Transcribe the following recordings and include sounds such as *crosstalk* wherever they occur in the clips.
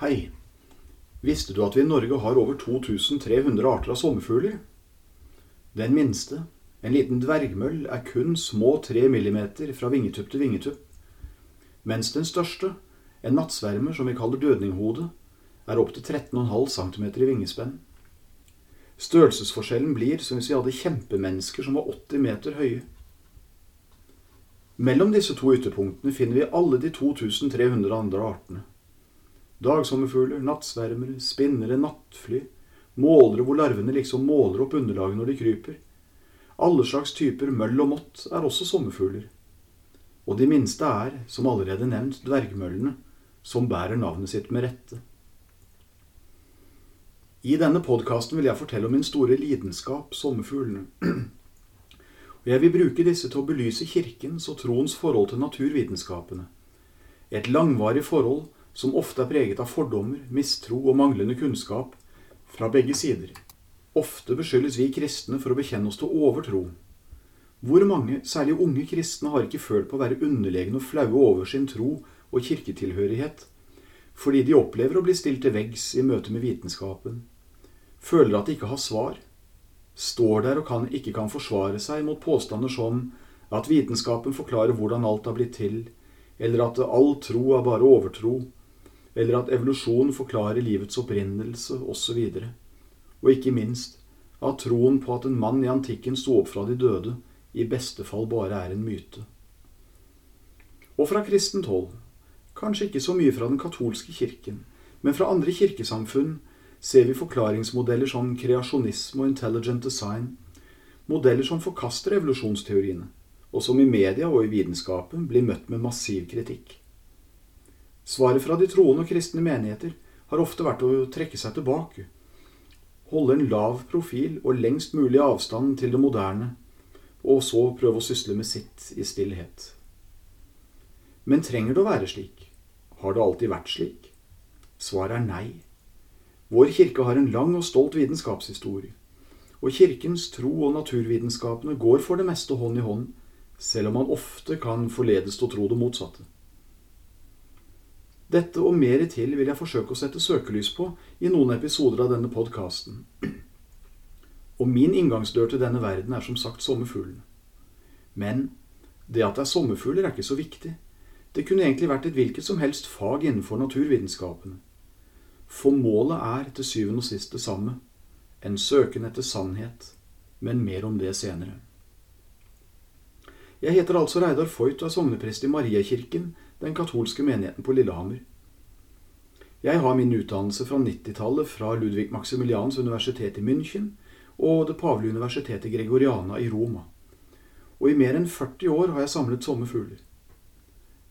Hei. Visste du at vi i Norge har over 2300 arter av sommerfugler? Den minste, en liten dvergmøll, er kun små tre millimeter fra vingetupp til vingetupp, mens den største, en nattsvermer som vi kaller dødninghode, er opptil 13,5 cm i vingespenn. Størrelsesforskjellen blir som hvis vi hadde kjempemennesker som var 80 meter høye. Mellom disse to ytterpunktene finner vi alle de 2300 andre artene. Dagsommerfugler, nattsvermere, spinnere, nattfly, målere hvor larvene liksom måler opp underlaget når de kryper. Alle slags typer møll og mott er også sommerfugler. Og de minste er, som allerede nevnt, dvergmøllene, som bærer navnet sitt med rette. I denne podkasten vil jeg fortelle om min store lidenskap, sommerfuglene. Og jeg vil bruke disse til å belyse kirkens og troens forhold til naturvitenskapene. Et langvarig forhold som ofte er preget av fordommer, mistro og manglende kunnskap fra begge sider. Ofte beskyldes vi kristne for å bekjenne oss til overtro. Hvor mange, særlig unge kristne, har ikke følt på å være underlegne og flaue over sin tro og kirketilhørighet, fordi de opplever å bli stilt til veggs i møte med vitenskapen, føler at de ikke har svar, står der og kan, ikke kan forsvare seg mot påstander som at vitenskapen forklarer hvordan alt har blitt til, eller at all tro er bare overtro, eller at evolusjon forklarer livets opprinnelse osv. Og, og ikke minst at troen på at en mann i antikken sto opp fra de døde, i beste fall bare er en myte. Og fra kristent hold, kanskje ikke så mye fra den katolske kirken, men fra andre kirkesamfunn ser vi forklaringsmodeller som kreasjonisme og intelligent design, modeller som forkaster evolusjonsteoriene, og som i media og i vitenskapen blir møtt med massiv kritikk. Svaret fra de troende og kristne menigheter har ofte vært å trekke seg tilbake, holde en lav profil og lengst mulig avstand til det moderne, og så prøve å sysle med sitt i stillhet. Men trenger det å være slik? Har det alltid vært slik? Svaret er nei. Vår kirke har en lang og stolt vitenskapshistorie, og kirkens tro og naturvitenskapene går for det meste hånd i hånd, selv om man ofte kan forledes til å tro det motsatte. Dette og mer til vil jeg forsøke å sette søkelys på i noen episoder av denne podkasten. *clears throat* Og min inngangsdør til denne verden er som sagt sommerfuglene. Men det at det er sommerfugler, er ikke så viktig. Det kunne egentlig vært et hvilket som helst fag innenfor naturvitenskapene. For målet er til syvende og sist det samme. En søken etter sannhet. Men mer om det senere. Jeg heter altså Reidar Foyt og er sogneprest i Mariakirken den katolske menigheten på Lillehammer. Jeg har min utdannelse fra 90-tallet fra Ludvig Maximilians universitet i München og Det pavelige universitetet Gregoriana i Roma. Og i mer enn 40 år har jeg samlet sommerfugler.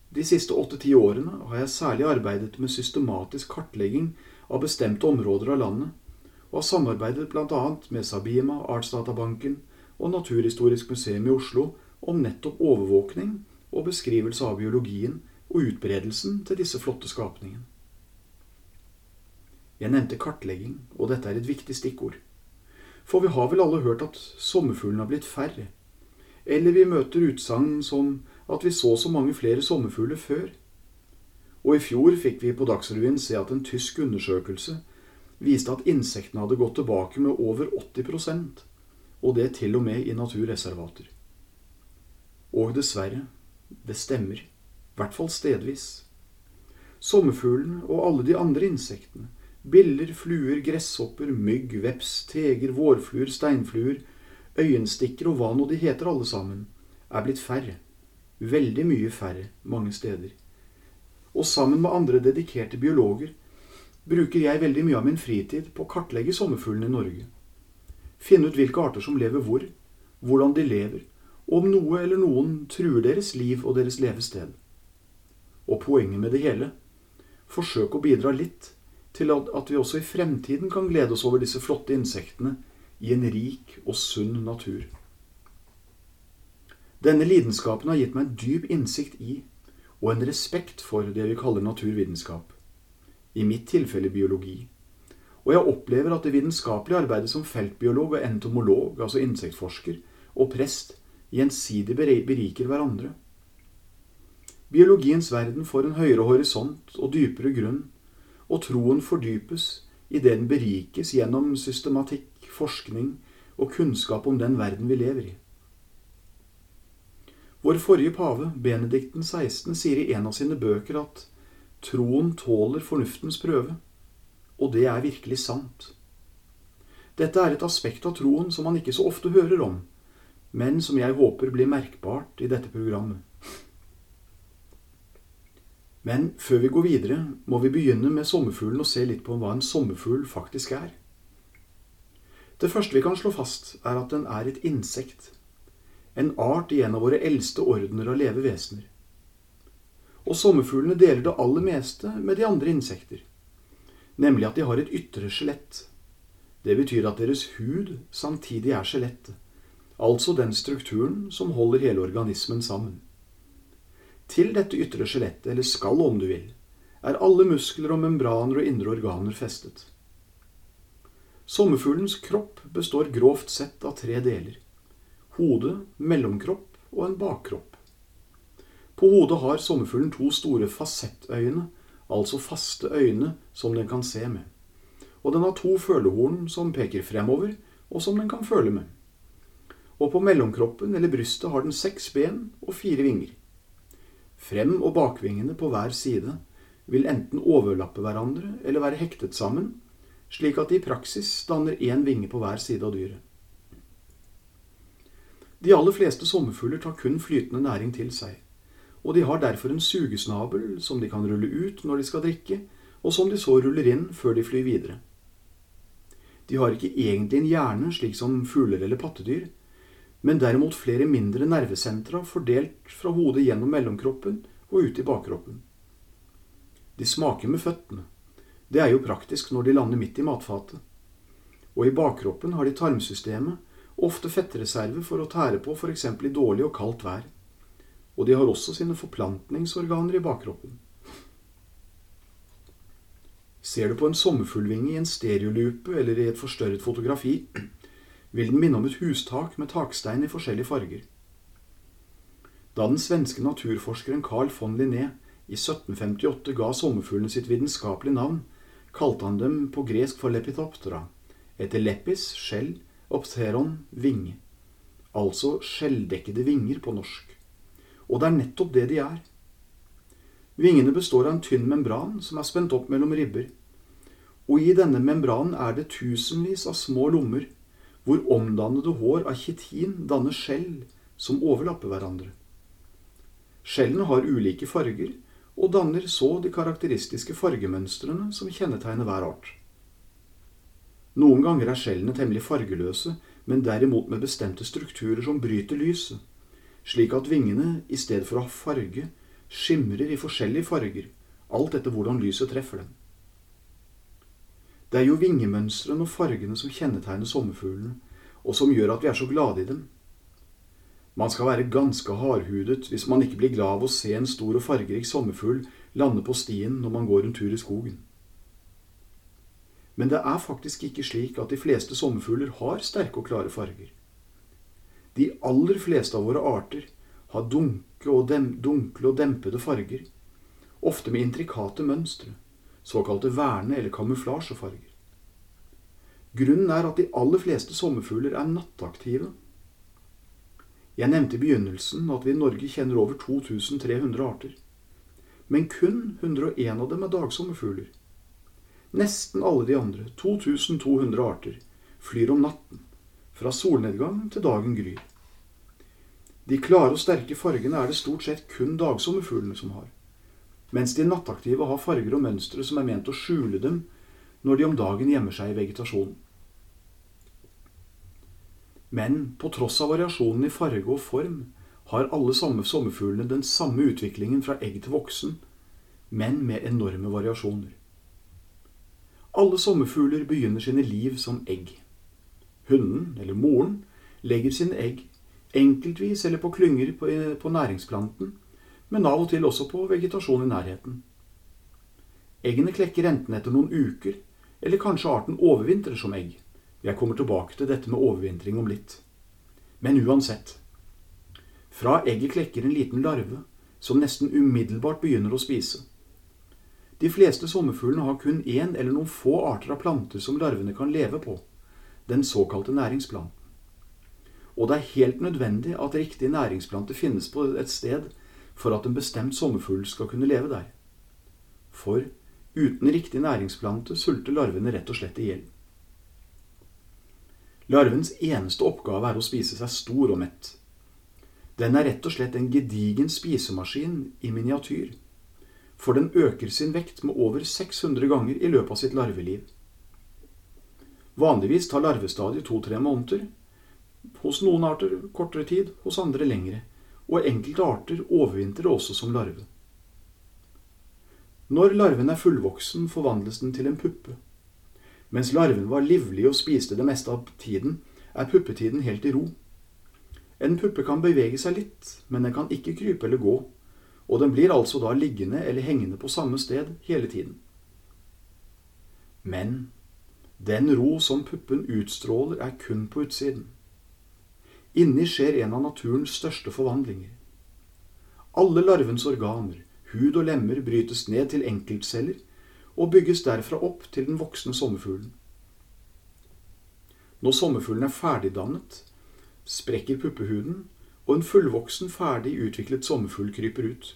De siste åtte-ti årene har jeg særlig arbeidet med systematisk kartlegging av bestemte områder av landet, og har samarbeidet bl.a. med Sabima, Artsdatabanken og Naturhistorisk museum i Oslo om nettopp overvåkning og beskrivelse av biologien og utbredelsen til disse flotte skapningene. Jeg nevnte kartlegging, og dette er et viktig stikkord. For vi har vel alle hørt at sommerfuglene har blitt færre. Eller vi møter utsagn som at vi så så mange flere sommerfugler før. Og i fjor fikk vi på Dagsrevyen se at en tysk undersøkelse viste at insektene hadde gått tilbake med over 80% og det til og med i naturreservater. Og dessverre, det stemmer hvert fall stedvis. Sommerfuglene og alle de andre insektene, biller, fluer, gresshopper, mygg, veps, teger, vårfluer, steinfluer, øyenstikker og hva nå de heter alle sammen, er blitt færre. Veldig mye færre mange steder. Og sammen med andre dedikerte biologer bruker jeg veldig mye av min fritid på å kartlegge sommerfuglene i Norge. Finne ut hvilke arter som lever hvor, hvordan de lever, og om noe eller noen truer deres liv og deres levested. Og poenget med det hele Forsøk å bidra litt til at vi også i fremtiden kan glede oss over disse flotte insektene i en rik og sunn natur. Denne lidenskapen har gitt meg en dyp innsikt i og en respekt for det vi kaller naturvitenskap. I mitt tilfelle biologi. Og jeg opplever at det vitenskapelige arbeidet som feltbiolog og entomolog, altså insektforsker, og prest gjensidig beriker hverandre. Biologiens verden får en høyere horisont og dypere grunn, og troen fordypes idet den berikes gjennom systematikk, forskning og kunnskap om den verden vi lever i. Vår forrige pave, Benedikten 16, sier i en av sine bøker at troen tåler fornuftens prøve, og det er virkelig sant. Dette er et aspekt av troen som man ikke så ofte hører om, men som jeg håper blir merkbart i dette programmet. Men før vi går videre, må vi begynne med sommerfuglen og se litt på hva en sommerfugl faktisk er. Det første vi kan slå fast, er at den er et insekt. En art i en av våre eldste ordener av leve vesener. Og sommerfuglene deler det aller meste med de andre insekter, nemlig at de har et ytre skjelett. Det betyr at deres hud samtidig er skjelettet, altså den strukturen som holder hele organismen sammen. Til dette ytre skjelettet, eller skall om du vil, er alle muskler og membraner og indre organer festet. Sommerfuglens kropp består grovt sett av tre deler. Hode, mellomkropp og en bakkropp. På hodet har sommerfuglen to store fasettøyne, altså faste øyne som den kan se med. Og den har to følehorn som peker fremover, og som den kan føle med. Og på mellomkroppen eller brystet har den seks ben og fire vinger. Frem- og bakvingene på hver side vil enten overlappe hverandre eller være hektet sammen, slik at de i praksis danner én vinge på hver side av dyret. De aller fleste sommerfugler tar kun flytende næring til seg, og de har derfor en sugesnabel som de kan rulle ut når de skal drikke, og som de så ruller inn før de flyr videre. De har ikke egentlig en hjerne slik som fugler eller pattedyr, men derimot flere mindre nervesentra fordelt fra hodet gjennom mellomkroppen og ut i bakkroppen. De smaker med føttene. Det er jo praktisk når de lander midt i matfatet. Og i bakkroppen har de tarmsystemet, ofte fettreserve for å tære på f.eks. i dårlig og kaldt vær. Og de har også sine forplantningsorganer i bakkroppen. Ser du på en sommerfuglvinge i en stereolupe eller i et forstørret fotografi, vil den minne om et hustak med takstein i forskjellige farger. Da den svenske naturforskeren Carl von Linné i 1758 ga sommerfuglene sitt vitenskapelige navn, kalte han dem på gresk for lepitoptera, etter lepis, skjell, opteron, vinge. Altså skjelldekkede vinger på norsk. Og det er nettopp det de er. Vingene består av en tynn membran som er spent opp mellom ribber. Og i denne membranen er det tusenvis av små lommer hvor omdannede hår av kitin danner skjell som overlapper hverandre. Skjellene har ulike farger og danner så de karakteristiske fargemønstrene som kjennetegner hver art. Noen ganger er skjellene temmelig fargeløse, men derimot med bestemte strukturer som bryter lyset, slik at vingene i stedet for å ha farge skimrer i forskjellige farger, alt etter hvordan lyset treffer dem. Det er jo vingemønstrene og fargene som kjennetegner sommerfuglene, og som gjør at vi er så glade i dem. Man skal være ganske hardhudet hvis man ikke blir glad av å se en stor og fargerik sommerfugl lande på stien når man går en tur i skogen. Men det er faktisk ikke slik at de fleste sommerfugler har sterke og klare farger. De aller fleste av våre arter har dunkle og, dunkle og dempede farger, ofte med intrikate mønstre såkalte verne- eller kamuflasjefarger. Grunnen er at de aller fleste sommerfugler er nattaktive. Jeg nevnte i begynnelsen at vi i Norge kjenner over 2300 arter. Men kun 101 av dem er dagsommerfugler. Nesten alle de andre, 2200 arter, flyr om natten, fra solnedgang til dagen gryr. De klare og sterke fargene er det stort sett kun dagsommerfuglene som har mens de nattaktive har farger og mønstre som er ment å skjule dem når de om dagen gjemmer seg i vegetasjonen. Men på tross av variasjonen i farge og form har alle samme sommerfuglene den samme utviklingen fra egg til voksen, men med enorme variasjoner. Alle sommerfugler begynner sine liv som egg. Hunnen, eller moren, legger sine egg enkeltvis eller på klynger på, på næringsplanten men av og til også på vegetasjon i nærheten. Eggene klekker enten etter noen uker, eller kanskje arten overvintrer som egg. Jeg kommer tilbake til dette med overvintring om litt. Men uansett. Fra egget klekker en liten larve, som nesten umiddelbart begynner å spise. De fleste sommerfuglene har kun én eller noen få arter av planter som larvene kan leve på, den såkalte næringsplanten. Og det er helt nødvendig at riktige næringsplanter finnes på et sted for at en bestemt sommerfugl skal kunne leve der. For uten riktig næringsplante sulter larvene rett og slett i hjel. Larvens eneste oppgave er å spise seg stor og mett. Den er rett og slett en gedigen spisemaskin i miniatyr, for den øker sin vekt med over 600 ganger i løpet av sitt larveliv. Vanligvis tar larvestadiet to-tre måneder, hos noen arter kortere tid, hos andre lengre, og enkelte arter overvintrer også som larve. Når larven er fullvoksen, forvandles den til en puppe. Mens larven var livlig og spiste det meste av tiden, er puppetiden helt i ro. En puppe kan bevege seg litt, men den kan ikke krype eller gå, og den blir altså da liggende eller hengende på samme sted hele tiden. Men den ro som puppen utstråler, er kun på utsiden. Inni skjer en av naturens største forvandlinger. Alle larvens organer, hud og lemmer brytes ned til enkeltceller og bygges derfra opp til den voksne sommerfuglen. Når sommerfuglen er ferdigdannet, sprekker puppehuden, og en fullvoksen, ferdig utviklet sommerfugl kryper ut.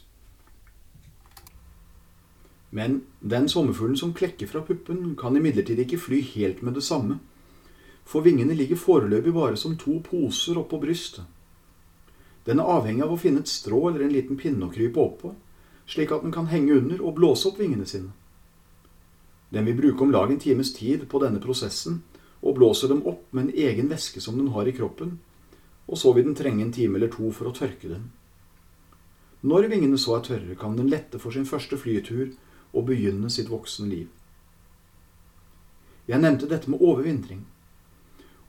Men den sommerfuglen som klekker fra puppen, kan imidlertid ikke fly helt med det samme, for vingene ligger foreløpig bare som to poser oppå brystet. Den er avhengig av å finne et strå eller en liten pinne å krype oppå, slik at den kan henge under og blåse opp vingene sine. Den vil bruke om lag en times tid på denne prosessen, og blåser dem opp med en egen væske som den har i kroppen, og så vil den trenge en time eller to for å tørke dem. Når vingene så er tørre, kan den lette for sin første flytur og begynne sitt voksne liv. Jeg nevnte dette med overvintring.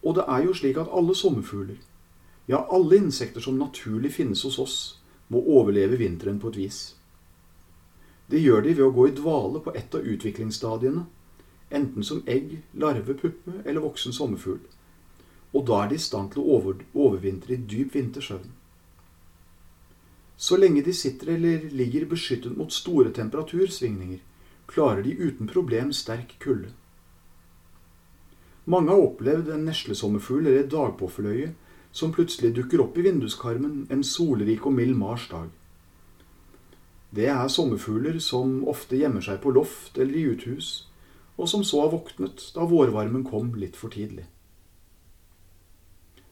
Og det er jo slik at alle sommerfugler, ja, alle insekter som naturlig finnes hos oss, må overleve vinteren på et vis. Det gjør de ved å gå i dvale på ett av utviklingsstadiene, enten som egg, larve, puppe eller voksen sommerfugl. Og da er de i stand til å over, overvintre i dyp vintersøvn. Så lenge de sitter eller ligger beskyttet mot store temperatursvingninger, klarer de uten problem sterk kulde. Mange har opplevd en neslesommerfugl eller dagpåfløye som plutselig dukker opp i vinduskarmen en solrik og mild marsdag. Det er sommerfugler som ofte gjemmer seg på loft eller i uthus, og som så har våknet da vårvarmen kom litt for tidlig.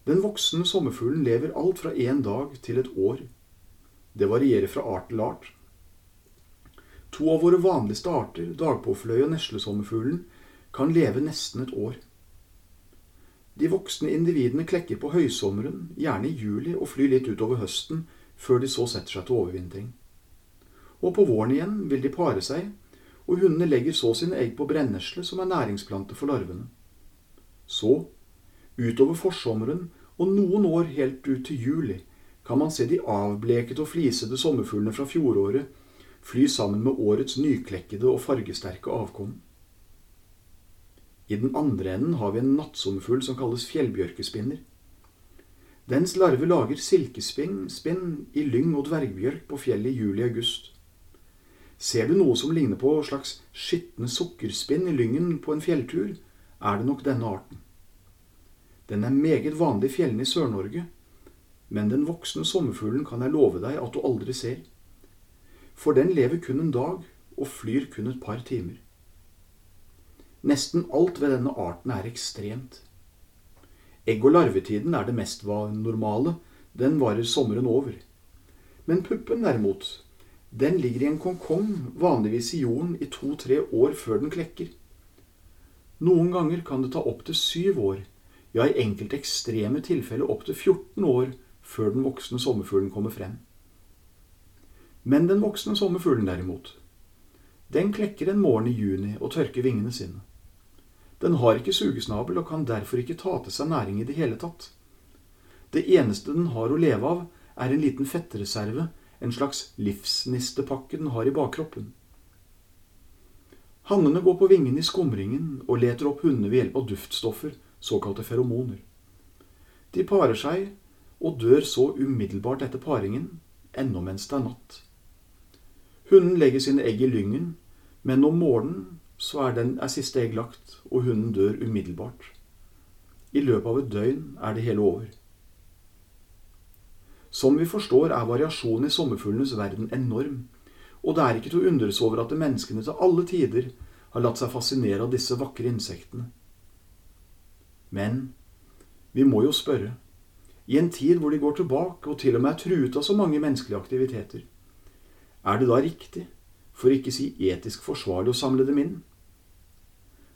Den voksne sommerfuglen lever alt fra én dag til et år. Det varierer fra art til art. To av våre vanligste arter, dagpåfløy og neslesommerfuglen, kan leve nesten et år. De voksne individene klekker på høysommeren, gjerne i juli, og flyr litt utover høsten, før de så setter seg til overvintring og på våren igjen vil de pare seg, og hundene legger så sine egg på brennesle, som er næringsplante for larvene. Så, utover forsommeren og noen år helt ut til juli, kan man se de avblekete og flisede sommerfuglene fra fjoråret fly sammen med årets nyklekkede og fargesterke avkom. I den andre enden har vi en nattsommerfugl som kalles fjellbjørkespinner. Dens larve lager silkespinn i lyng og dvergbjørk på fjellet i juli-august. Ser du noe som ligner på slags skitne sukkerspinn i lyngen på en fjelltur, er det nok denne arten. Den er meget vanlig i fjellene i Sør-Norge, men den voksne sommerfuglen kan jeg love deg at du aldri ser. For den lever kun en dag og flyr kun et par timer. Nesten alt ved denne arten er ekstremt. Egg- og larvetiden er det mest normale, den varer sommeren over. Men puppen derimot, den ligger i en kongkong, vanligvis i jorden, i to-tre år før den klekker. Noen ganger kan det ta opptil syv år, ja i enkelte ekstreme tilfeller opptil 14 år før den voksne sommerfuglen kommer frem. Men den voksne sommerfuglen derimot, den klekker en morgen i juni og tørker vingene sine. Den har ikke sugesnabel og kan derfor ikke ta til seg næring i det hele tatt. Det eneste den har å leve av, er en liten fettreserve en slags livsnistepakke den har i bakkroppen. Hannene går på vingene i skumringen og leter opp hundene ved hjelp av duftstoffer, såkalte feromoner. De parer seg og dør så umiddelbart etter paringen, ennå mens det er natt. Hunden legger sine egg i lyngen, Men om morgenen så er, den, er siste egg lagt, og hunden dør umiddelbart. I løpet av et døgn er det hele over. Som vi forstår, er variasjonen i sommerfuglenes verden enorm, og det er ikke til å undres over at menneskene til alle tider har latt seg fascinere av disse vakre insektene. Men vi må jo spørre, i en tid hvor de går tilbake og til og med er truet av så mange menneskelige aktiviteter, er det da riktig, for ikke si etisk forsvarlig, å samle dem inn?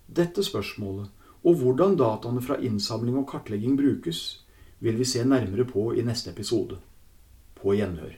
Dette spørsmålet, og hvordan dataene fra innsamling og kartlegging brukes, vil vi se nærmere på i neste episode. På gjenhør.